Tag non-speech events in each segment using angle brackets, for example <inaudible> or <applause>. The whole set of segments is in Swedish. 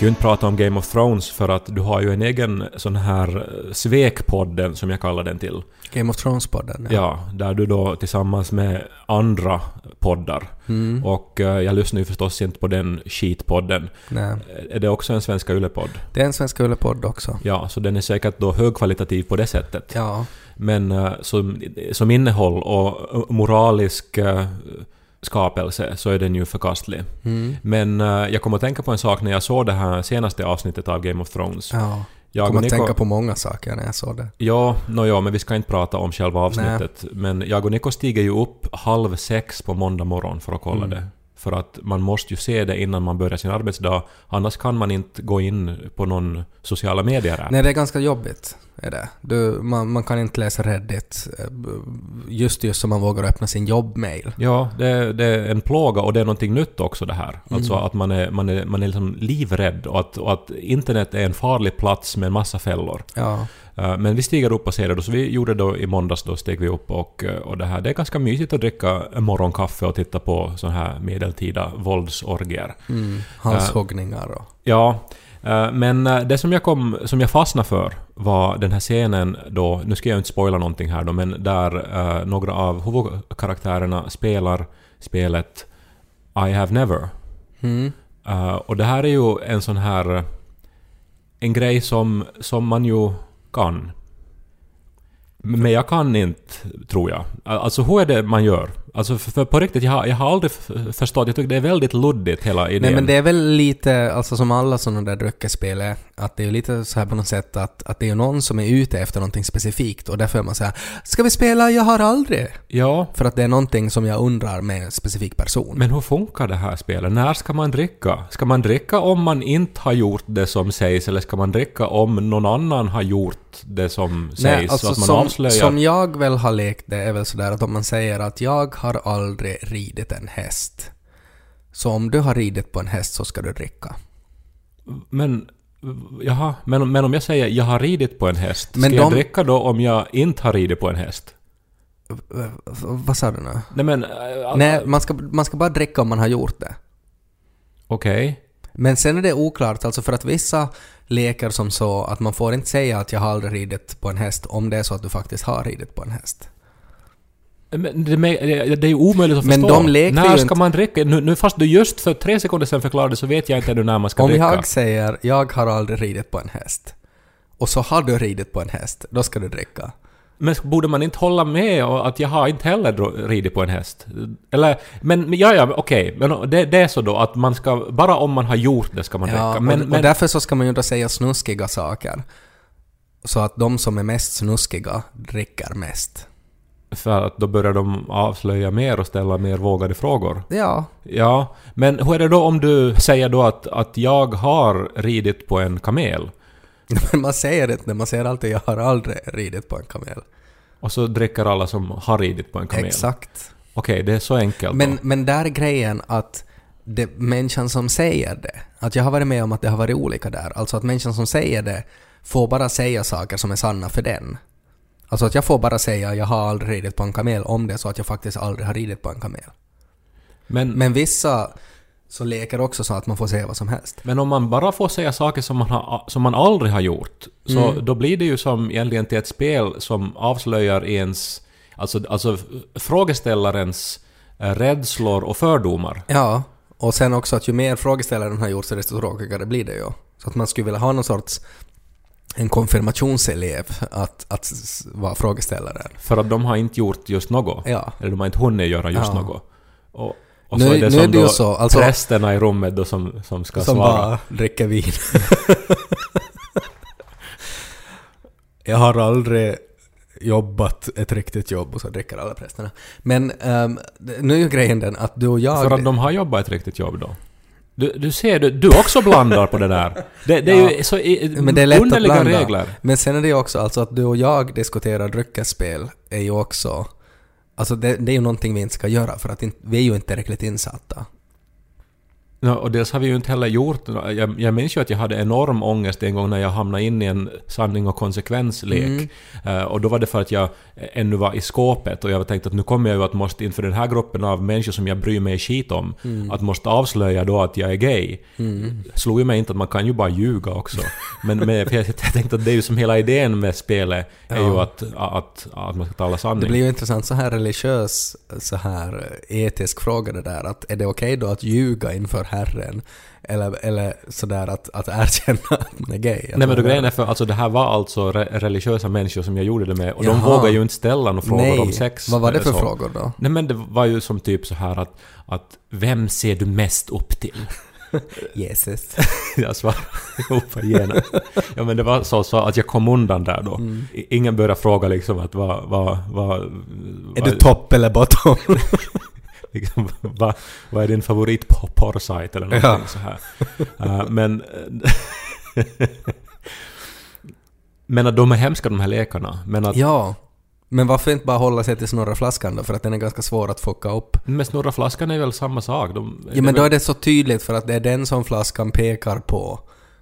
Ju inte prata om Game of Thrones för att du har ju en egen sån här eh, svekpodden som jag kallar den till. Game of Thrones-podden. Ja, där du då tillsammans med andra poddar. Mm. Och eh, jag lyssnar ju förstås inte på den skitpodden. Nej. Är det också en Svenska Yle-podd? Det är en Svenska Yle-podd också. Ja, så den är säkert då högkvalitativ på det sättet. Ja. Men eh, som, som innehåll och eh, moralisk eh, skapelse så är den ju förkastlig. Mm. Men eh, jag kom att tänka på en sak när jag såg det här senaste avsnittet av Game of Thrones. Ja. Jag Kommer och att tänka på många saker när jag såg det. Ja, no, ja, men vi ska inte prata om själva avsnittet. Men jag och Niko stiger ju upp halv sex på måndag morgon för att kolla Mm. det. För att man måste ju se det innan man börjar sin arbetsdag. Annars kan man inte gå in på någon sociala medier Nej, det är ganska jobbigt. Är det. Du, man, man kan inte läsa Reddit eh, just just som man vågar öppna sin jobbmail. Ja, det, det är en plåga och det är någonting nytt också det här. Alltså Mm. att man är, man är, man är liksom livrädd och att, och att internet är en farlig plats med en massa fällor. Ja. Eh, Men vi stiger upp och ser det då, så vi gjorde då i måndags då steg vi upp och, eh, och det här, det är ganska mysigt att dricka morgonkaffe och titta på sådana här medeltida våldsorgier. Mm. Halshuggningar och... Ja, men eh, det som jag, kom, som jag fastnade för var den här scenen då, nu ska jag inte spoila någonting här då, men där eh, några av huvudkaraktärerna spelar spelet I have never. Mm. Eh, och det här är ju en sån här... En grej som, som man ju kan. Men jag kan inte, tror jag. Alltså hur är det man gör? Alltså för, för på riktigt, jag har, jag har aldrig förstått. Jag tycker det är väldigt luddigt hela idén. Nej men det är väl lite, alltså som alla sådana där dryckesspel är, att det är lite så här på något sätt att, att det är någon som är ute efter någonting specifikt och därför är man säga Ska vi spela Jag har aldrig? Ja, För att det är någonting som jag undrar med en specifik person. men hur funkar det här spelet? När ska man dricka? Ska man dricka om man inte har gjort det som sägs eller ska man dricka om någon annan har gjort det som sägs? så att man som, avslöjar... som jag väl har lekt det är väl sådär att om man säger att jag har aldrig ridit en häst. Så om du har ridit på en häst så ska du dricka. Men... Jaha, men, men om jag säger jag har ridit på en häst, Men ska jag de- dricka då om jag inte har ridit på en häst? V- vad sa du nu? Nej men... äh, Nej, man ska, man ska bara dricka om man har gjort det. Okej. Men sen är det oklart, alltså för att vissa leker som så att man får inte säga att jag har aldrig ridit på en häst om det är så att du faktiskt har ridit på en häst. Men det, det är ju omöjligt att Men förstå. när ska inte- man dricka? Nu, nu fast du just för tre sekunder sedan förklarade så vet jag inte ännu när man ska Om dricka. jag säger jag har aldrig ridit på en häst och så har du ridit på en häst, då ska du dricka. Men borde man inte hålla med och att jag har inte heller ridit på en häst? Eller, men ja, ja, okej. Men det, det är så då att man ska, bara om man har gjort det ska man Ja, dricka. Men, och, men, och därför så ska man ju inte säga snuskiga saker. Så att de som är mest snuskiga dricker mest. För att då börjar de avslöja mer och ställa mer vågade frågor. Ja, Ja, men hur är det då om du säger då att, att jag har ridit på en kamel? men <laughs> man säger inte, man säger alltid jag har aldrig ridit på en kamel. Och så dricker alla som har ridit på en kamel? Exakt. Okej, det är så enkelt Men, då. men där är grejen att det, människan som säger det, att jag har varit med om att det har varit olika där, alltså att människan som säger det får bara säga saker som är sanna för den. Alltså att jag får bara säga jag har aldrig ridit på en kamel om det så att jag faktiskt aldrig har ridit på en kamel. Men, men, Men vissa så leker också så att man får säga vad som helst. om man bara får säga saker som man, har, som man aldrig har gjort, så Mm. då blir det ju som egentligen till ett spel som avslöjar ens... Alltså, alltså frågeställarens eh, rädslor och fördomar. Ja, och sen också att ju mer frågeställaren har gjort så desto tråkigare blir det ju. Så att man skulle vilja ha någon sorts en konfirmationselev att, att vara frågeställaren. För att de har inte gjort just något. Ja. Eller de har inte hunnit göra just Ja. något. Och, och Nu- så är det nu som är det ju så, alltså- prästerna i rummet då som, som ska Som svara. bara dricker vin. <laughs> jag har aldrig jobbat ett riktigt jobb och så dricker alla prästerna. Men ehm, nu är ju grejen den att du och jag... För att de har jobbat ett riktigt jobb då. Du, du ser, du, du också blandar på det där. Det, det är <laughs> Ja. ju så i, Men det är lätt att underliga blanda. regler. Men sen är det ju också alltså att du och jag diskuterar dryckesspel är ju också... Alltså det, det är ju någonting vi inte ska göra för att vi är ju inte tillräckligt insatta. Ja, och dels har vi ju inte heller gjort... Jag, jag minns ju att jag hade enorm ångest en gång när jag hamnade in i en sanning och konsekvenslek. Mm. Eh, och då var det för att jag ännu var i skåpet och jag tänkte att nu kommer jag ju att måste inför den här gruppen av människor som jag bryr mig skit om, Mm. att måste avslöja då att jag är gay. Slog ju mig inte att man kan ju bara ljuga också. Men, men jag, jag tänkte att det är ju som hela idén med spelet är ju Ja. att, att, att man ska tala Det sanning. blir ju intressant så här religiös, så här etisk fråga det där att är det okej då att ljuga inför Herren? Eller, eller sådär att, att erkänna att man är gay? Nej men då grejen är för alltså det här var alltså re religiösa människor som jag gjorde det med och de Jaha. vågade ju inte ställa några frågor Nej, om sex. vad var det för så. frågor då? Nej men det var ju som typ så här att, att vem ser du mest upp till? <laughs> Jesus. <laughs> jag svarade ihop genast. Ja men det var så, så att jag kom undan där då. Mm. Ingen började fråga liksom att vad... vad, vad Är vad, du topp eller bottom? <laughs> liksom, <laughs> vad, vad är din favorit porrsajt eller någonting Ja. så här. Eh, men... <laughs> men att de är hemska de här lekarna. Men att ja. Men varför inte bara hålla sig till snurra flaskan då? För att den är ganska svår att fucka upp. med snurra flaskan är väl samma sak? De, Ja men då är det så tydligt för att det är den som flaskan pekar på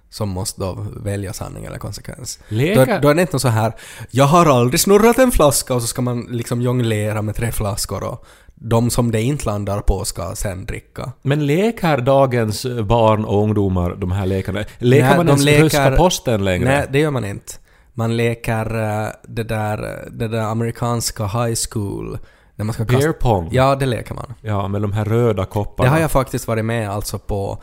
som måste då välja sanning eller konsekvens. Då, då är det inte så här ”Jag har aldrig snurrat en flaska” och så ska man liksom jonglera med tre flaskor och de som det inte landar på ska sen dricka. Men leker dagens barn och ungdomar de här lekarna? Leker Nej, man ens leker- ryska posten längre? Nej, det gör man inte. Man leker eh, det där, det där amerikanska high school när man ska Beer kasta... pong? Ja, det leker man. Ja, med de här röda kopparna. Det har jag faktiskt varit med alltså på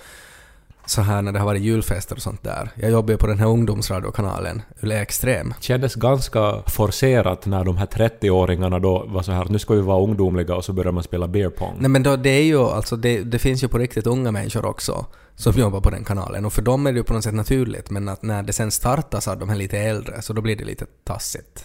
så här när det har varit julfester och sånt där. Jag jobbar ju på den här ungdomsradiokanalen, Yle Extrem. kändes ganska forcerat när de här 30-åringarna då var så här nu ska vi vara ungdomliga och så börjar man spela beer pong. Nej men då, det är ju alltså, det, det finns ju på riktigt unga människor också som jobbar på den kanalen och för dem är det ju på något sätt naturligt men att när det sen startas av de här lite äldre så då blir det lite tassigt.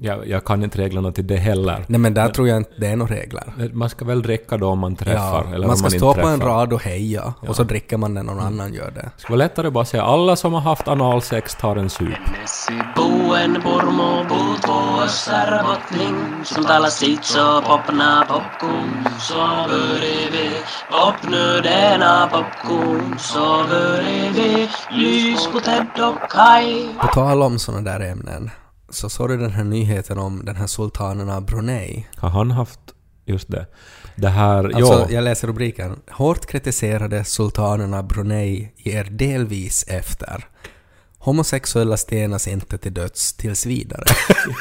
Jag, jag kan inte reglerna till det heller. Nej men där tror jag inte det är några regler. Man ska väl dricka då om man träffar, eller man ska man stå inte på en rad och heja och så dricker man när någon Mm. annan gör det. Det skulle vara lättare att bara säga alla som har haft analsex tar en sup. På tal om sådana där ämnen så såg du den här nyheten om den här sultanen av Brunei. Har han haft just det? Det här, Alltså, ja. jag läser rubriken. Hårt kritiserade sultanen av Brunei ger delvis efter. Homosexuella stenas inte till döds tills vidare.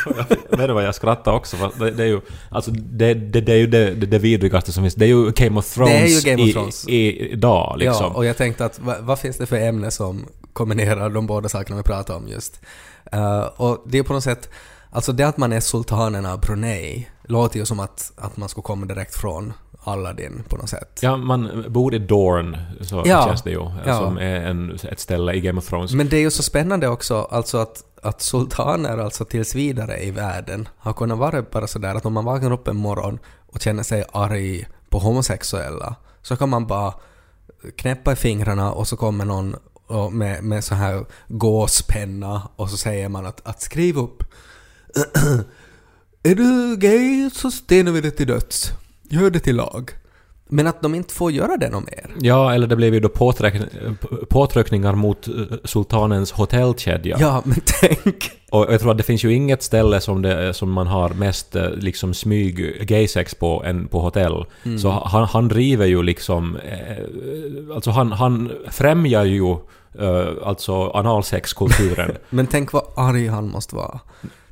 <laughs> Vet du vad jag skrattar också? Det, det är ju, alltså det, det, det är ju det, det, vidrigaste som finns. Det är ju Game of Thrones, Det är ju Game of i- Thrones. I, idag liksom. Ja, och jag tänkte att vad, vad finns det för ämne som kombinerar de båda sakerna vi pratar om just? Eh, och det är på något sätt, alltså det att man är sultanen av Brunei låter ju som att, att man skulle komma direkt från Aladdin på något sätt. Ja, man bor i Dorne, så Ja. känns det ju. Ja. Som är en, ett ställe i Game of Thrones. Men det är ju så spännande också, alltså att, att sultaner alltså tills vidare i världen har kunnat vara bara sådär att om man vaknar upp en morgon och känner sig arg på homosexuella så kan man bara knäppa i fingrarna och så kommer någon och med, med så här gåspenna och så säger man att, att skriv upp <clears throat> Är du gay så stenar vi dig till döds. Gör det till lag. Men att de inte får göra det något mer. Ja, eller det blev ju då påtryckningar mot eh, sultanens hotellkedja. Ja, men <laughs> tänk Och jag tror att det finns ju inget ställe som, det, som man har mest eh, liksom smyg gaysex på än på hotell. Mm. Så han, han driver ju liksom... Eh, alltså han, han främjar ju eh, alltså analsexkulturen. <laughs> Men tänk vad arg han måste vara.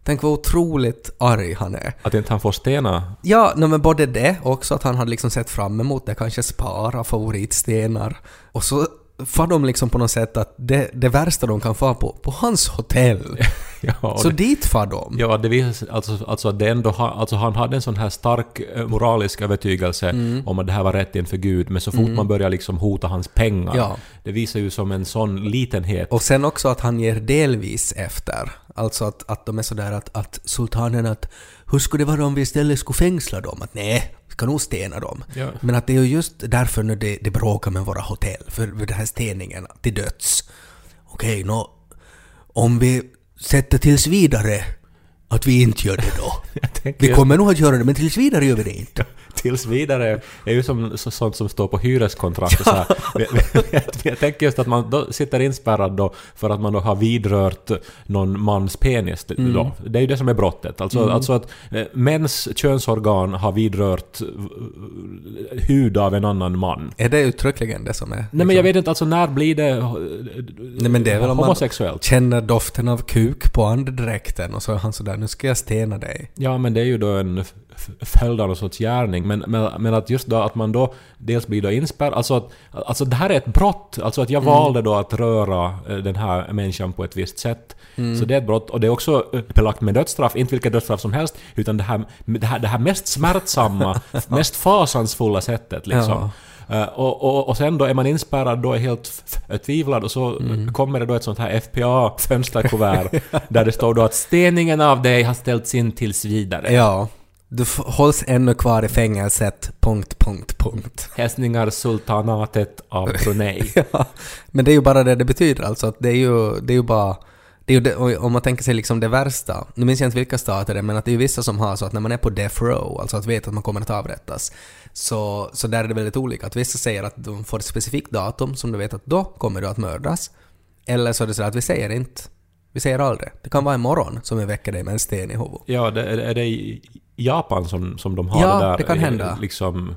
Tänk vad otroligt arg han är. att inte han får stena Ja, no, men både det och också att han hade liksom sett fram emot det, kanske spara favoritstenar. Och så får de liksom på något sätt att det, det värsta de kan få på, på hans hotell. <laughs> ja, så det, dit far de. ja, det visar alltså, alltså att det ändå alltså han hade en sån här stark eh, moralisk övertygelse Mm. om att det här var rätt inför Gud, men så fort man börjar liksom hota hans pengar, Ja. det visar ju som en sån litenhet. Och sen också att han ger delvis efter. Alltså att, att de är sådär att, att sultanen att hur skulle det vara om vi istället skulle fängsla dem? Att nej, ska nog stena dem. Ja. Men att det är ju just därför nu det, det bråkar med våra hotell, för, för den här steningen till döds. Okej, nå, om vi sätter tills vidare att vi inte gör det då. <laughs> Vi kommer nog att göra det, men tills vidare gör vi det inte. Tills vidare är ju som så, sånt som står på hyreskontrakt och så jag, tänker just att man då sitter inspärrad då för att man då har vidrört någon mans penis då. Det är ju det som är brottet. Alltså, alltså att eh, mäns könsorgan har vidrört hud av en annan man. Är det uttryckligen det som är... Nej men jag vet inte, alltså när blir det eh, Nej, men det är väl om man känner doften av kuk på andedräkten och så är han sådär, nu ska jag stena dig. Ja, men det är ju då en följd av någon sorts gärning. Men, men, men att just då att man då dels blir då inspärrad, alltså att alltså det här är ett brott. Alltså att jag valde då att röra eh, den här människan på ett visst sätt. Så det är ett brott. Och det är också belagt med dödsstraff, inte vilket dödsstraff som helst, utan det här, det här, det här mest smärtsamma, <laughs> mest fasansfulla sättet liksom. Eh, och, och, och sen då är man inspärrad då är helt förtvivlad och så kommer det då ett sånt här FPA-fönsterkuvert <laughs> där det står då att steningen av dig har ställts in tills vidare. Ja. Du hålls ännu kvar i fängelset, punkt, punkt, punkt. Hälsningar sultanatet av <laughs> Brunei. Ja, men det är ju bara det det betyder alltså. Att det är ju, det är ju bara... Det är ju om man tänker sig liksom det värsta, nu minns jag inte vilka stater det är, men att det är vissa som har så att när man är på death row, alltså att veta att man kommer att avrättas, så, så där är det väldigt olika. Att vissa säger att de får ett specifikt datum som du vet att då kommer du att mördas. Eller så är det så att vi säger inte. Vi säger aldrig. Det kan vara imorgon som vi väcker dig med en sten i huvudet. Ja, det, är det i Japan som, som de har Ja, det där? det kan eh, hända. Liksom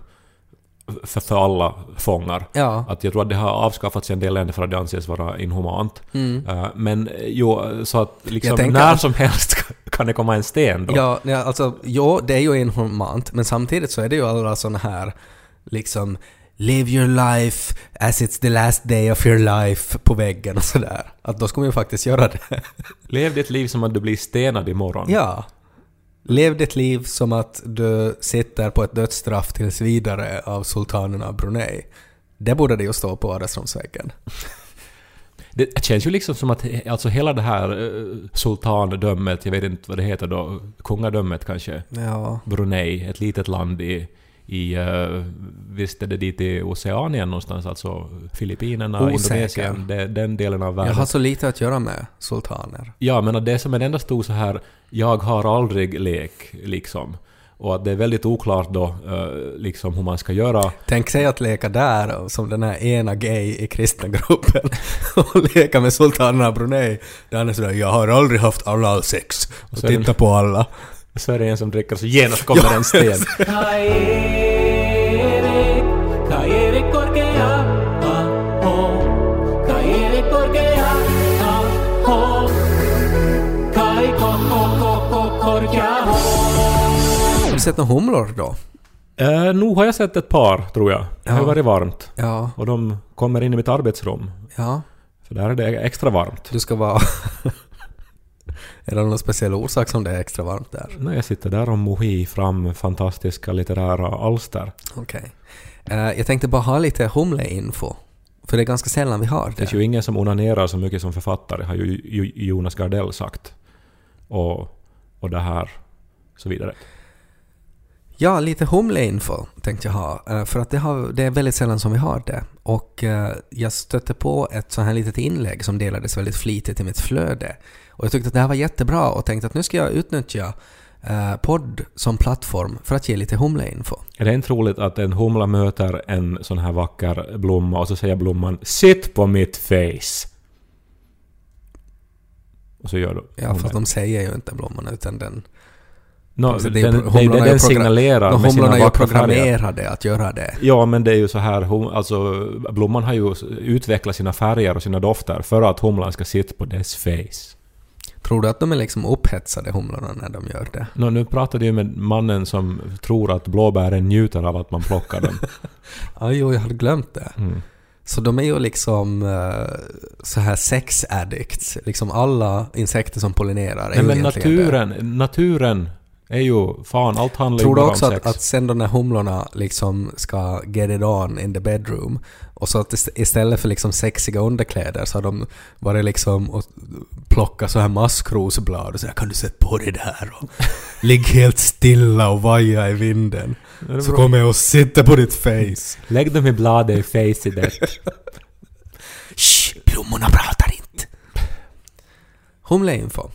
för, för alla fångar. Ja. Att jag tror att det har avskaffats i en del länder för att det anses vara inhumant. Mm. Eh, men eh, jo, så att liksom när att- som helst <laughs> kan det komma en sten då. Ja, ja, alltså, jo, det är ju inhumant, men samtidigt så är det ju alla såna här liksom Live your life as it's the last day of your life på väggen och sådär. Att då ska man ju faktiskt göra det. Lev ditt liv som att du blir stenad imorgon. ja. Lev ditt liv som att du sitter på ett dödsstraff tills vidare av sultanen av Brunei. Det borde det ju stå på vardagsrumsväggen. <laughs> Det känns ju liksom som att alltså hela det här eh, sultandömet, jag vet inte vad det heter då, kungadömet kanske, Ja. Brunei, ett litet land i, i uh, visst är det dit i Oceanien någonstans, alltså Filippinerna, Osäker. Indonesien, det, den delen av världen. Jag har så lite att göra med sultaner. Ja, men att det är som en enda stor så här ”jag har aldrig” lek liksom. Och att det är väldigt oklart då eh, liksom hur man ska göra. Tänk sig att leka där som den här ena gay i kristna gruppen <laughs> och leka med sultanen av Brunei. Där han är sådär ”Jag har aldrig haft alla sex” och är det- titta på alla. Så är det en som dricker så genast kommer en sten. Har du sett några humlor då? Uh, nog har jag sett ett par, tror jag. Det har Ja. varit varmt. Ja, Och de kommer in i mitt arbetsrum. ja. För där är det extra varmt. Du ska vara... är det någon speciell orsak som det är extra varmt där? När jag sitter där och mohi fram fantastiska litterära alster. Okej. Eh, jag tänkte bara ha lite humleinfo. För det är ganska sällan vi har Det det. ju ingen som onanerar så mycket som författare, har ju ju- Jonas Gardell sagt. Och, och det här, så vidare. Ja, lite humleinfo tänkte jag ha. eh, För att det, har, det är väldigt sällan som vi har det. Och eh, jag stötte på ett så här litet inlägg som delades väldigt flitigt i mitt flöde. Och jag tyckte att det här var jättebra och tänkte att nu ska jag utnyttja eh, podd som plattform för att ge lite humleinfo. Är det inte roligt att en humla möter en sån här vacker blomma och så säger blomman ”Sitt på mitt face”? Och så gör du. Ja, fast de säger ju inte blommorna utan den... No, alltså, den, det är det den progra- signalerar med sina är programmerade att göra det. Ja, men det är ju så här, alltså blomman har ju utvecklat sina färger och sina dofter för att humlan ska sitta på dess face. Tror du att de är liksom upphetsade humlorna när de gör det? Nå, nu pratade jag med mannen som tror att blåbären njuter av att man plockar dem. <laughs> Ja, jo, jag hade glömt det. Mm. Så de är ju liksom eh, så här sex addicts. Liksom alla insekter som pollinerar är Nej, men egentligen det. naturen, naturen är ju... Fan, allt handlar Tror du också om att, sex. att sen då när humlorna liksom ska get it on in the bedroom och så att ist- istället för liksom sexiga underkläder så har de varit liksom och plockat så här maskrosblad och så här, kan du sätta på dig det här och <laughs> ligg helt stilla och vaja i vinden. Så kommer jag och sitter på ditt face. Lägg dem i bladet i face i det. <laughs> Shh, blommorna pratar inte. Humleinfo.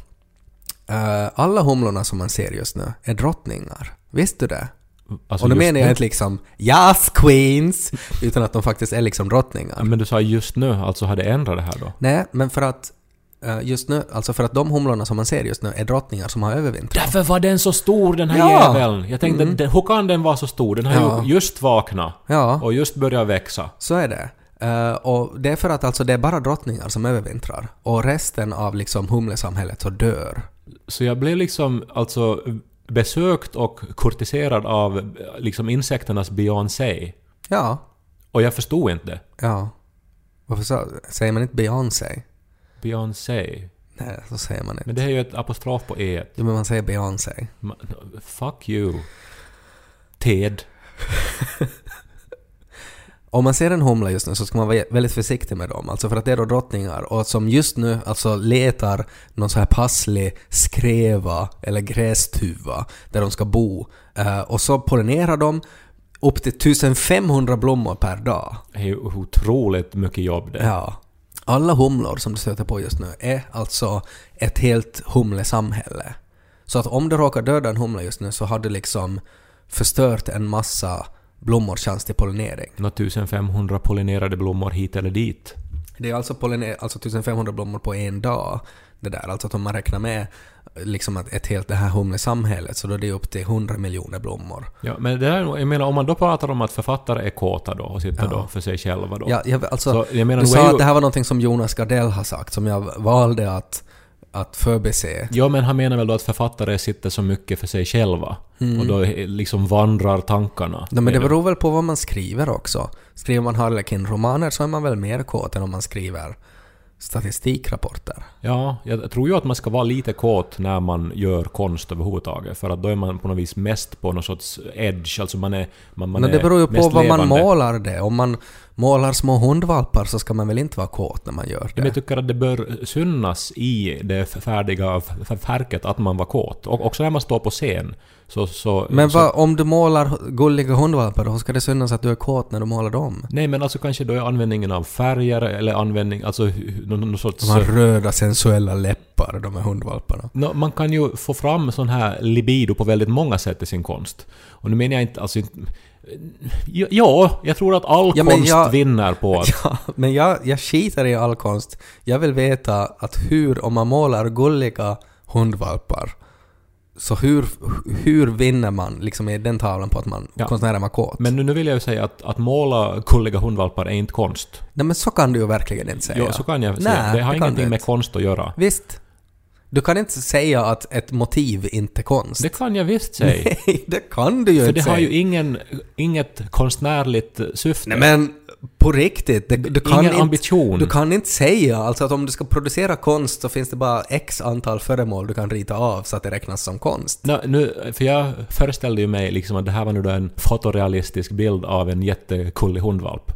Uh, alla humlorna som man ser just nu är drottningar. Visste du det? Alltså och just menar jag inte liksom “Yes queens” utan att de faktiskt är liksom drottningar. Men du sa just nu, alltså har det ändrat det här då? Nej, men för att eh, just nu, alltså för att de humlorna som man ser just nu är drottningar som har övervintrat. Därför var den så stor den här Ja. jäveln. Jag tänkte, Mm. den, hur kan den vara så stor? Den har Ja. ju just vaknat Ja, och just börjat växa. så är det. Eh, och det är för att alltså det är bara drottningar som övervintrar. Och resten av liksom humlesamhället så dör. Så jag blev liksom alltså besökt och kurtiserad av liksom insekternas Beyoncé. Ja, Och jag förstod inte. ja. Varför så, säger man inte Beyoncé? Beyoncé. Nej, så säger man inte. Men det är ju ett apostrof på e. Jo, men man säger Beyoncé. Fuck you. Ted. <laughs> Om man ser en humla just nu så ska man vara väldigt försiktig med dem, alltså för att det är då drottningar och som just nu alltså letar någon så här passlig skreva eller grästuva där de ska bo Eh, och så pollinerar de upp till 1500 blommor per dag. Det är otroligt mycket jobb det. Ja. Alla humlor som du stöter på just nu är alltså ett helt humlesamhälle. Så att om du råkar döda en humla just nu så har du liksom förstört en massa blommors chans till pollinering. Nå 1500 pollinerade blommor hit eller dit. Det är alltså, alltså 1500 blommor på en dag. Det där. Alltså att om man räknar med liksom att ett helt det här humlesamhället så då är det upp till 100 miljoner blommor. Ja, men det där, jag menar om man då pratar om att författare är kåta då och sitter Ja. då för sig själva då. Ja, jag, alltså, Så jag menar, du sa ju- att det här var någonting som Jonas Gardell har sagt som jag valde att, att förbise. Ja, men han menar väl då att författare sitter så mycket för sig själva. Och då liksom vandrar tankarna. Nej, men det beror väl på vad man skriver också. Skriver man Harlequin-romaner så är man väl mer kåt än om man skriver statistikrapporter. Ja, jag tror ju att man ska vara lite kåt när man gör konst överhuvudtaget. För att då är man på något vis mest på någon sorts edge. Alltså man är... Man, man Men det beror ju på vad man levande. målar det. Om man målar små hundvalpar så ska man väl inte vara kåt när man gör det. Men jag tycker att det bör synas i det färdiga verket att man var kåt. Och också när man står på scen. Så, så, Men så, vad, om du målar gulliga hundvalpar, då ska det synas att du är kåt när du målar dem? Nej men alltså kanske då är användningen av färger eller användning, alltså någon, någon sorts... De har röda sensuella läppar, de här hundvalparna. Nå, man kan ju få fram sån här libido på väldigt många sätt i sin konst. Och nu menar jag inte alltså... Ja, Ja, jag tror att all Ja, konst jag- vinner på att... <laughs> Ja, men jag, jag skiter i all konst. Jag vill veta att hur, om man målar gulliga hundvalpar, så hur, hur vinner man liksom i den tavlan på att man Ja. konstnären var kåt? Men nu, nu vill jag ju säga att, att måla gulliga hundvalpar är inte konst. Nej men så kan du ju verkligen inte säga. Ja, så kan jag Nej, säga. Det har det ingenting med konst att göra. Visst. Du kan inte säga att ett motiv inte är konst. Det kan jag visst säga. <laughs> Nej, det kan du ju För inte det säga. har ju ingen, inget konstnärligt syfte. Nej men på riktigt, det, du kan Ingen inte... ambition. Du kan inte säga alltså att om du ska producera konst så finns det bara x antal föremål du kan rita av så att det räknas som konst. Nå, nu, för jag föreställde ju mig liksom att det här var nu då en fotorealistisk bild av en jättekullig hundvalp.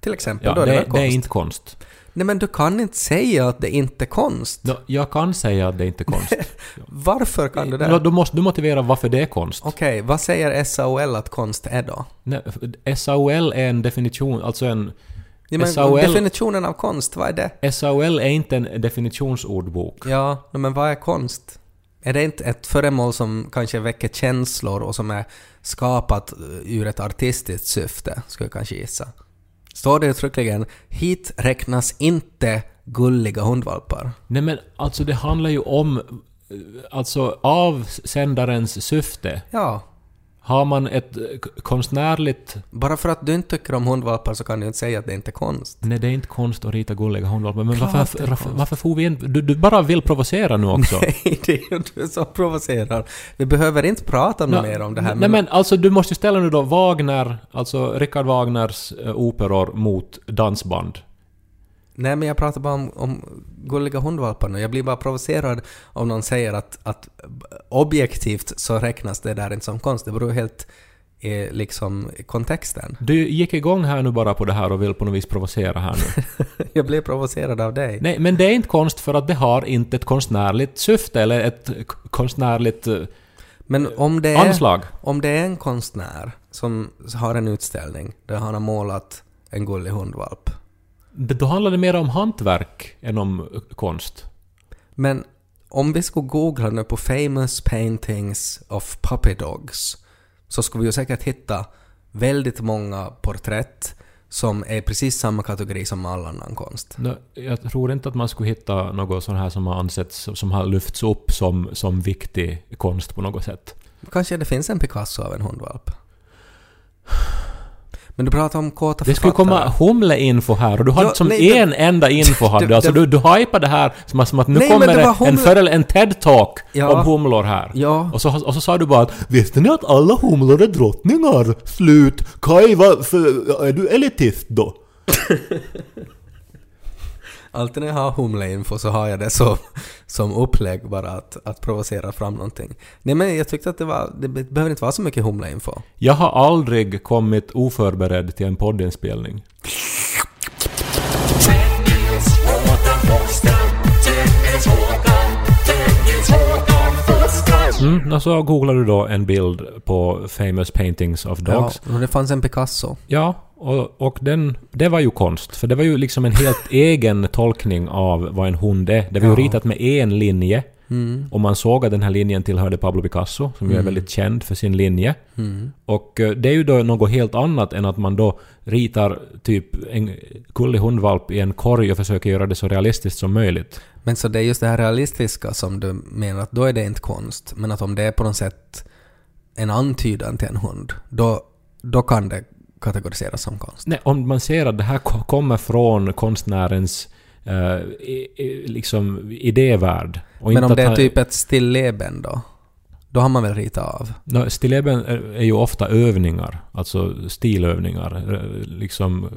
Till exempel, Ja, då är det, det, konst? det är inte konst. Nej men du kan inte säga att det inte är konst. Nå, jag kan säga att det inte är konst. <laughs> Varför kan du det? Nå, då måste du motivera varför det är konst. Okej, vad säger SAOL att konst är då? Nej, SAOL är en definition, alltså en... Ja, men SAOL Definitionen av konst, vad är det? SAOL är inte en definitionsordbok. Ja, men vad är konst? Är det inte ett föremål som kanske väcker känslor och som är skapat eh, ur ett artistiskt syfte, skulle jag kanske gissa? Står det uttryckligen ”Hit räknas inte gulliga hundvalpar”? Nej men alltså det handlar ju om... eh, Alltså avsändarens syfte. Ja, Har man ett eh, konstnärligt... bara för att du inte tycker om hundvalpar så kan du inte säga att det inte är konst. Nej, det är inte konst att rita gulliga hundvalpar. Men Klart varför, varför, varför får vi inte... Du, du bara vill provocera nu också. <laughs> Nej, det är ju du som provocerar. Vi behöver inte prata Nå, mer om det här. Nej men alltså du måste ställa nu då Wagner, alltså Richard Wagners eh, operor mot dansband. Nej, men jag pratar bara om, om gulliga hundvalpar nu. Jag blir bara provocerad om någon säger att, att objektivt så räknas det där inte som konst. Det beror helt i liksom kontexten. Du gick igång här nu bara på det här och vill på något vis provocera här nu. <laughs> jag blir provocerad av dig. Nej, men det är inte konst för att det har inte ett konstnärligt syfte eller ett konstnärligt eh, Men om det, är, anslag. om det är en konstnär som har en utställning där han har målat en gullig hundvalp. Det- Då handlar det mer om hantverk än om konst. Men om vi skulle googla nu på famous paintings of puppy dogs så skulle vi ju säkert hitta väldigt många porträtt som är precis samma kategori som all annan konst. Jag tror inte att man skulle hitta något sånt här som har ansetts, som har lyfts upp som, som viktig konst på något sätt. Kanske det finns en Picasso av en hundvalp. Men du pratar om kåta Det skulle författare. komma humle-info här och du hade Ja, som nej, en enda <laughs> info hade Det- du. Alltså det- du, du hypade det här som att, som att nu Nej, kommer det det en, före, en TED-talk Ja. om humlor här. Ja. Och, så, och så sa du bara att Visste ni att alla humlor är drottningar? Slut. Kaj, vad är du elitist då? <laughs> Alltid när jag har humleinfo så har jag det som, som upplägg bara att, att provocera fram någonting. Nej men jag tyckte att det var, det behöver inte vara så mycket humleinfo. Jag har aldrig kommit oförberedd till en poddinspelning. Mm, och så googlar du då en bild på famous paintings of dogs. Ja, och det fanns en Picasso. Ja, och, och den, det var ju konst. För det var ju liksom en helt <laughs> egen tolkning av vad en hund är. Det var ju Ja. ritat med en linje. Mm. Och man såg att den här linjen tillhörde Pablo Picasso, som ju är väldigt känd för sin linje. Mm. Och eh, det är ju då något helt annat än att man då ritar typ en gullig hundvalp i en korg och försöker göra det så realistiskt som möjligt. Men så det är just det här realistiska som du menar att då är det inte konst. Men att om det är på något sätt en antydan till en hund, då, då kan det kategoriseras som konst. Nej, om man ser att det här ko- kommer från konstnärens eh, i, i, liksom idévärld. Och Men om det är typ ett stilleben då? Då har man väl ritat av? No, stilleben är, ju ofta övningar, alltså stilövningar, eh, liksom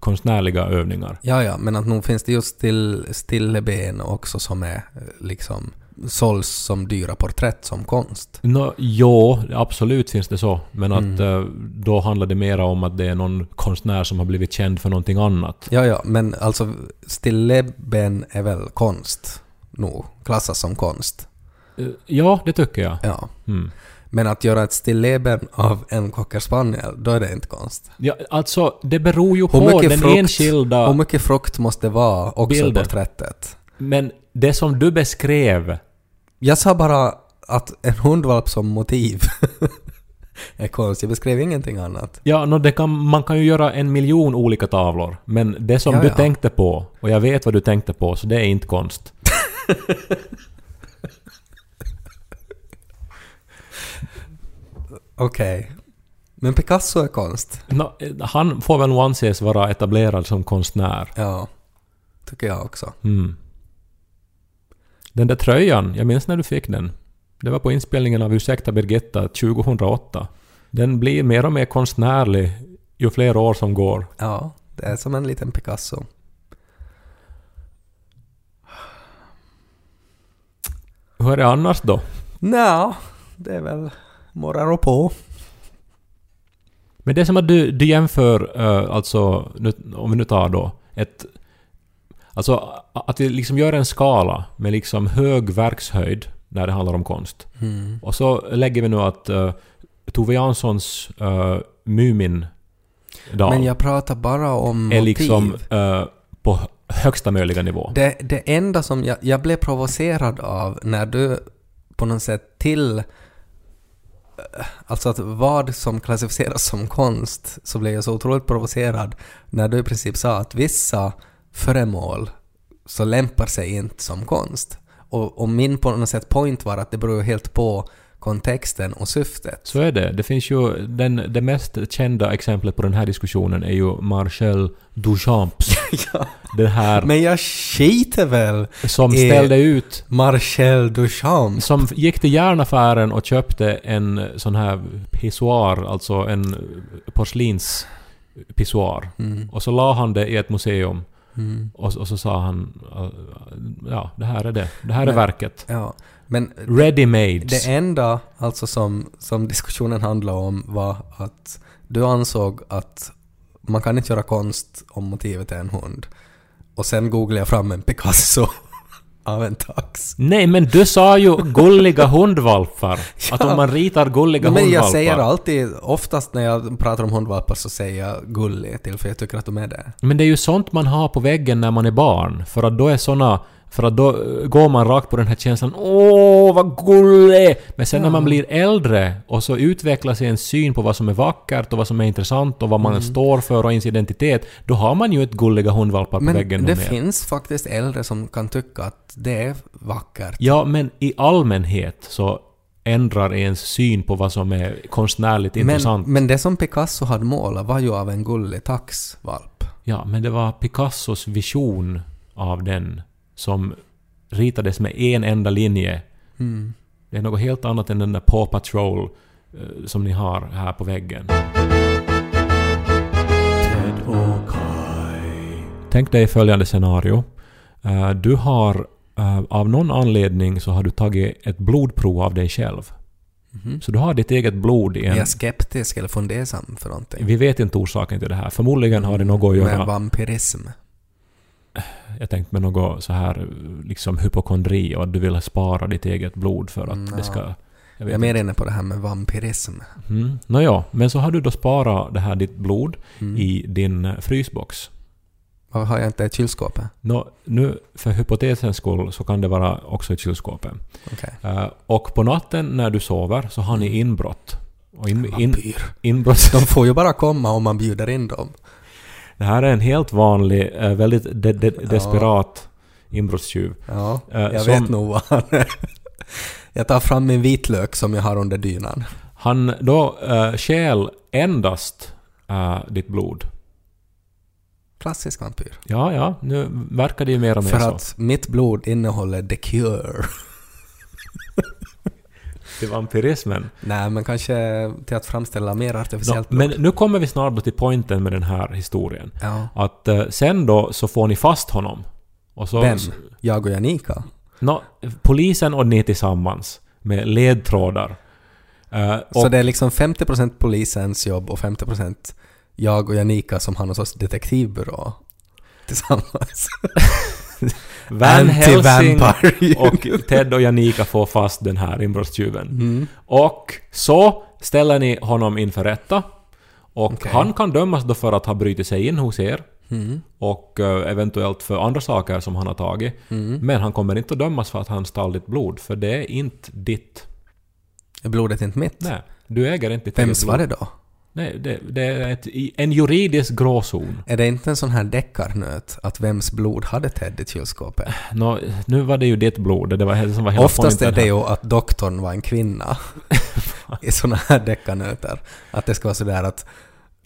konstnärliga övningar. Ja, ja, men att nog finns det just still, stilleben också som är eh, liksom såls som dyra porträtt som konst. No, jo, absolut finns det så, men att Mm. eh, då handlar det mera om att det är någon konstnär som har blivit känd för någonting annat. Ja, ja, men alltså stilleben är väl konst? Nog, klassas som konst. Eh, Ja, det tycker jag. Ja. Mm. Men att göra ett stilleben av en cocker spaniel, då är det inte konst. Ja, alltså, det beror ju på den frukt- enskilda... Hur mycket frukt måste vara också Bilder. i porträttet? Men det som du beskrev, Jag sa bara att en hundvalp som motiv <laughs> är konst. Jag beskrev ingenting annat. ja, no, det kan, man kan ju göra en miljon olika tavlor, men det som Ja, du ja. tänkte på, och jag vet vad du tänkte på, så det är inte konst. <laughs> Okej. Men Picasso är konst. Nå, han får väl nog anses vara etablerad som konstnär. Ja. Tycker jag också. Mm. Den där tröjan, jag minns när du fick den. Det var på inspelningen av Ursäkta Birgitta 2008. Den blir mer och mer konstnärlig ju fler år som går. Ja, det är som en liten Picasso. Hur är det annars då? Nja, det är väl morrar och på. Men det är som att du, du jämför, eh, alltså, nu, om vi nu tar då ett... Alltså att vi liksom gör en skala med liksom hög verkshöjd när det handlar om konst. Mm. Och så lägger vi nu att uh, Tove Janssons uh, Mumin Men jag pratar bara om är motiv. liksom eh, på högsta möjliga nivå. Det, det enda som jag, jag blev provocerad av när du på något sätt till... Alltså att vad som klassificeras som konst så blev jag så otroligt provocerad när du i princip sa att vissa föremål så lämpar sig inte som konst. Och, och min på något sätt point var att det beror helt på kontexten och syftet. Så är det. Det finns ju... Den, det mest kända exemplet på den här diskussionen är ju Marcel Duchamps. <laughs> ja. Den här Men jag skiter väl som ställde ut... Marcel Duchamp. Som gick till järnaffären och köpte en sån här pissoar, alltså en porslinspissoar. Mm. Och så la han det i ett museum. Mm. Och, och så sa han, ja, det här är det. Det här är Men- verket. Ja. Men Ready made. det enda alltså som, som diskussionen handlade om var att du ansåg att man kan inte göra konst om motivet är en hund. Och sen googlade jag fram en Picasso av en tax. Nej, men du sa ju gulliga hundvalpar. <laughs> Att om man ritar gulliga Men hundvalpar... jag säger alltid, oftast när jag pratar om hundvalpar så säger jag gullig till för jag tycker att de är det. Men det är ju sånt man har på väggen när man är barn. För att då är såna... För att då går man rakt på den här känslan Åh, vad gullig! Men sen när man blir äldre och så utvecklas en syn på vad som är vackert och vad som är intressant och vad Mm. man står för och ens identitet. Då har man ju ett gulliga hundvalpar på Men väggen det nog mer. finns faktiskt äldre som kan tycka att det är vackert. Ja, men i allmänhet så ändrar ens syn på vad som är konstnärligt Men, intressant. men det som Picasso hade målat var ju av en gullig taxvalp. Ja, men det var Picassos vision av den som ritades med en enda linje. Mm. Det är något helt annat än den där Paw Patrol eh, som ni har här på väggen. Tänk dig följande scenario. Eh, Du har eh, av någon anledning så har du tagit ett blodprov av dig själv. Så du har ditt eget blod i Är en... jag skeptisk eller fundersam för någonting? Vi vet inte orsaken till det här. Förmodligen har det något att göra... Med vampyrism. Jag tänkte med något så här liksom hypokondri och att du vill spara ditt eget blod för att Mm, det ska... Jag Jag är mer inne på det här med vampyrism. Mm. Nåja, men så har du då sparat det här ditt blod Mm. i din eh, frysbox. Varför har jag inte i kylskåpet? Nå, nu för hypotesens skull så kan det vara också i kylskåpet. Okej. Eh, och på natten när du sover så har ni inbrott. Och in, in, inbrott... De får ju bara komma om man bjuder in dem. Det här är en helt vanlig, eh, väldigt de, de, desperat inbrottstjuv. Ja, Eh, jag som- vet nog vad han är. Jag tar fram min vitlök som jag har under dynan. Han då uh, stjäl endast eh, ditt blod. Klassisk vampyr. Ja, ja, nu verkar det ju mer och mer För så. att mitt blod innehåller the cure. Till vampyrismen. Nej, men kanske till att framställa mer artificiellt men blod. nu kommer vi snart till poängen med den här historien. Ja. Att eh, sen då så får ni fast honom. Och så, Vem? Jag och Janika? Nå, polisen och ni tillsammans. Med ledtrådar. Eh, Så det är liksom 50% polisens jobb och 50% jag och Janika som har någon sorts detektivbyrå tillsammans. <laughs> Van Helsing <laughs> och Ted och Janika får fast den här inbrottstjuven. Mm. Och så ställer ni honom inför rätta. Och Okej. han kan dömas då för att ha brutit sig in hos er. Mm. Och eh, eventuellt för andra saker som han har tagit. Mm. Men han kommer inte att dömas för att han stal ditt blod. För det är inte ditt. Är blodet inte mitt? Nej, du äger inte ditt Vems var det då? Nej, det, det är ett, en juridisk gråzon. Är det inte en sån här deckarnöt att vems blod hade Ted i kylskåpet? Nå, nu var det ju ditt blod. Det var det som var hela Oftast är det här. ju att doktorn var en kvinna <laughs> i såna här deckarnöter. Att det ska vara sådär att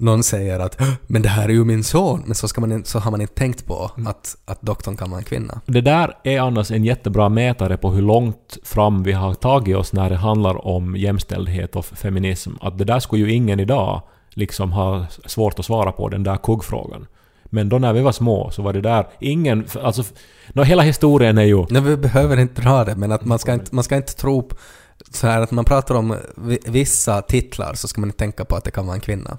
någon säger att ”men det här är ju min son” men så, ska man, så har man inte tänkt på Mm. att, att doktorn kan vara en kvinna. Det där är annars en jättebra mätare på hur långt fram vi har tagit oss när det handlar om jämställdhet och feminism. Att det där skulle ju ingen idag liksom ha svårt att svara på, den där kuggfrågan. Men då när vi var små så var det där ingen... Alltså, nå, hela historien är ju... Nej, vi behöver inte dra det, men att man ska inte, man ska inte tro så här att man pratar om vi- vissa titlar så ska man inte tänka på att det kan vara en kvinna.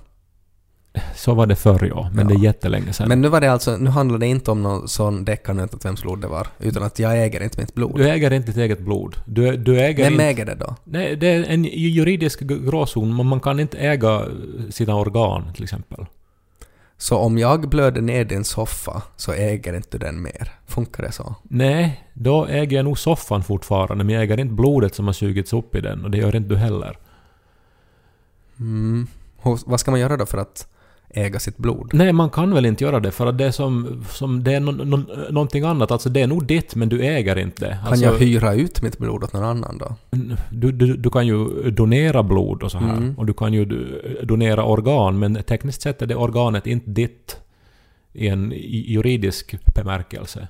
Så var det förr ja, men Ja. det är jättelänge sedan. Men nu var det alltså, nu handlar det inte om någon sån deckarnöt att vems blod det var, utan att jag äger inte mitt blod. Du äger inte ditt eget blod. Du, du äger Vem inte... äger det då? Nej, det är en juridisk gråzon, men man kan inte äga sina organ till exempel. Så om jag blöder ner din soffa så äger inte du den mer. Funkar det så? Nej, då äger jag nog soffan fortfarande, men jag äger inte blodet som har sugits upp i den och det gör inte du heller. Mm. Vad ska man göra då för att äga sitt blod? Nej, man kan väl inte göra det för att det är som, som det är no, no, någonting annat. Alltså det är nog ditt men du äger inte det. Kan Alltså, jag hyra ut mitt blod åt någon annan då? du, du, du kan ju donera blod och så här. Mm. Och du kan ju do- donera organ men tekniskt sett är det organet inte ditt i en juridisk bemärkelse.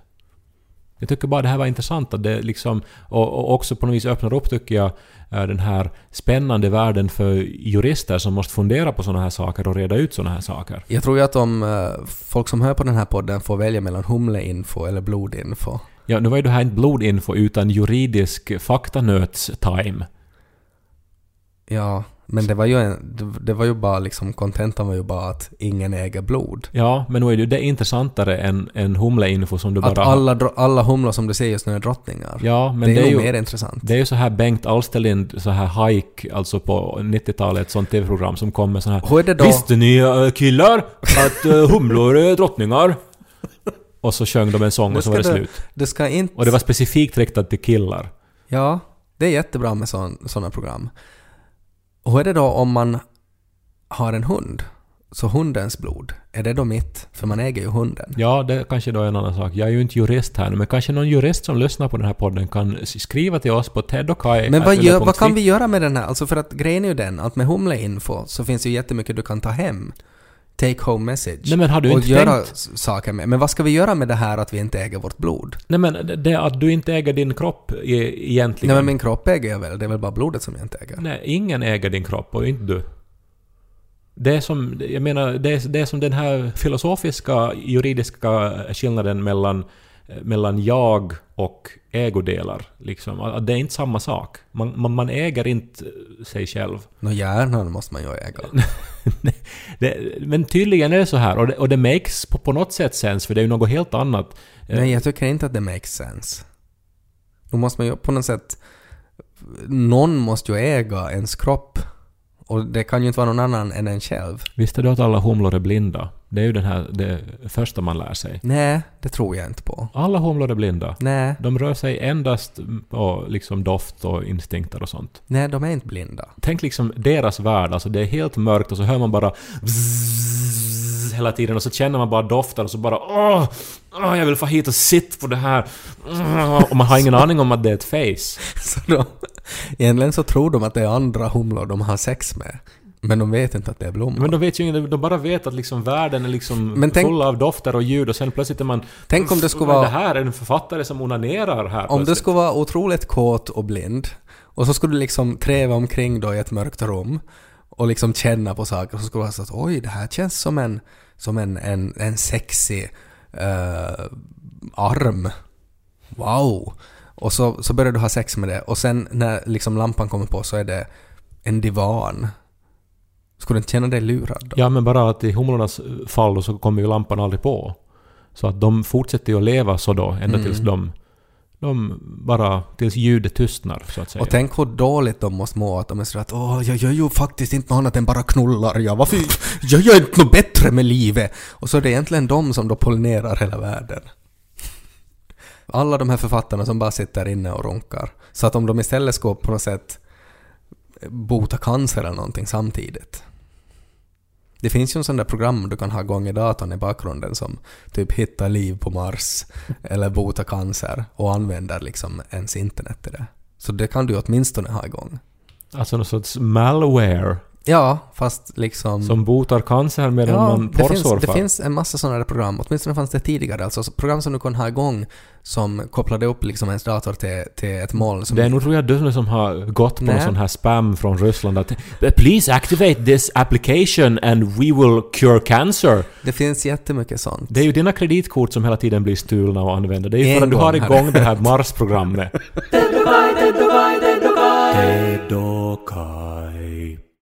Jag tycker bara det här var intressant att det liksom, och, och också på något vis öppnar upp tycker jag eh, den här spännande världen för jurister som måste fundera på sådana här saker och reda ut sådana här saker. Jag tror ju att om eh, folk som hör på den här podden får välja mellan humleinfo eller blodinfo. Ja, nu var ju det här inte blodinfo utan juridisk faktanöts-time. Ja, men det var ju, en, det, var ju bara liksom, kontentan var ju bara att ingen äger blod. Ja, men nu är det ju det intressantare än, än humleinfo som du bara... Att alla, alla humlor som du ser just nu är drottningar. Ja, men det är, det är ju- mer intressant. Det är ju så här Bengt Alsterlind, så här hike, alltså på 90-talet, ett sånt TV-program som kom med sån här Hur är det då? Visste ni äh, killar att äh, humlor är drottningar? Och så sjöng de en sång och så var det du- slut. Det ska inte... Och det var specifikt riktat till killar. Ja, det är jättebra med sådana program. Och hur är det då om man har en hund? Så hundens blod, är det då mitt? För man äger ju hunden. Ja, det kanske då är en annan sak. Jag är ju inte jurist här nu, men kanske någon jurist som lyssnar på den här podden kan skriva till oss på Ted och Kai. Men vad, gör, vad kan vi göra med den här? Alltså för att grejen är ju den att med humleinfo så finns det ju jättemycket du kan ta hem. Take home message. Nej, men har du och inte göra tänkt- saker med. Men vad ska vi göra med det här att vi inte äger vårt blod? Nej men det- att du inte äger din kropp egentligen. Nej men min kropp äger jag väl, det är väl bara blodet som jag inte äger. Nej, ingen äger din kropp och inte du. Det är som, jag menar, det är, det är som den här filosofiska, juridiska skillnaden mellan, mellan jag och ägodelar. Liksom. Att Det är inte samma sak. Man, man, man äger inte sig själv. Nå hjärnan måste man ju äga. <laughs> Det, men tydligen är det så här, och det, och det makes på, på något sätt sens, för det är ju något helt annat. Eh, Nej, jag tycker inte att det makes sense. Då måste man ju på något sätt... Någon måste ju äga ens kropp. Och det kan ju inte vara någon annan än en själv. Visste du att alla humlor är blinda? Det är ju den här, det första man lär sig. Nej, det tror jag inte på. Alla humlor är blinda. Nej, De rör sig endast på liksom doft och instinkter och sånt. nej, de är inte blinda. Tänk liksom deras värld, alltså det är helt mörkt och så hör man bara bzzz hela tiden och så känner man bara doften och så bara åh, åh jag vill få hit och sitta på det här. Och man har ingen aning om att det är ett face. <laughs> Så de, egentligen så tror de att det är andra humlor de har sex med. Men de vet inte att det är blommor. Men de vet ju inget, de bara vet att liksom världen är liksom Men tänk- full av dofter och ljud och sen plötsligt är man... Tänk om det skulle vara- Det här är en författare som onanerar här Om du plötsligt. skulle vara otroligt kåt och blind och så skulle du liksom träva omkring då i ett mörkt rum och liksom känna på saker och så skulle du vara så att oj, det här känns som en, som en, en, en sexig eh, arm. Wow! Och så, så börjar du ha sex med det och sen när liksom lampan kommer på så är det en divan. Skulle du inte känna dig lurad då? Ja, men bara att i humlornas fall så kommer ju lampan aldrig på. Så att de fortsätter ju att leva så då, ända Mm. tills de... De bara... Tills ljudet tystnar, så att säga. Och tänk hur dåligt de måste må att de är sådär att åh, jag gör ju faktiskt inte något annat än bara knullar jag. Varför? Jag gör inte något bättre med livet. Och så är det egentligen de som då pollinerar hela världen. Alla de här författarna som bara sitter inne och runkar. Så att om de istället ska på något sätt bota cancer eller någonting samtidigt. Det finns ju en sån där program du kan ha igång i datorn i bakgrunden som typ hittar liv på Mars eller bota cancer och använder liksom ens internet till det. Så det kan du åtminstone ha igång. Alltså någon sorts malware Ja, fast liksom... som botar cancer medan ja, man det finns, porrsurfar. det finns en massa sådana där program. Åtminstone fanns det tidigare. Alltså program som du kan ha igång som kopplade upp liksom ens dator till, till ett moln. Som Det är nog tror jag du som har gått på Nej. någon sån här spam från Ryssland att “Please activate this application and we will cure cancer”. det finns jättemycket sånt. Det är ju dina kreditkort som hela tiden blir stulna och använda. Det är ju En för att du har gång hade- igång det här Mars-programmet. <laughs>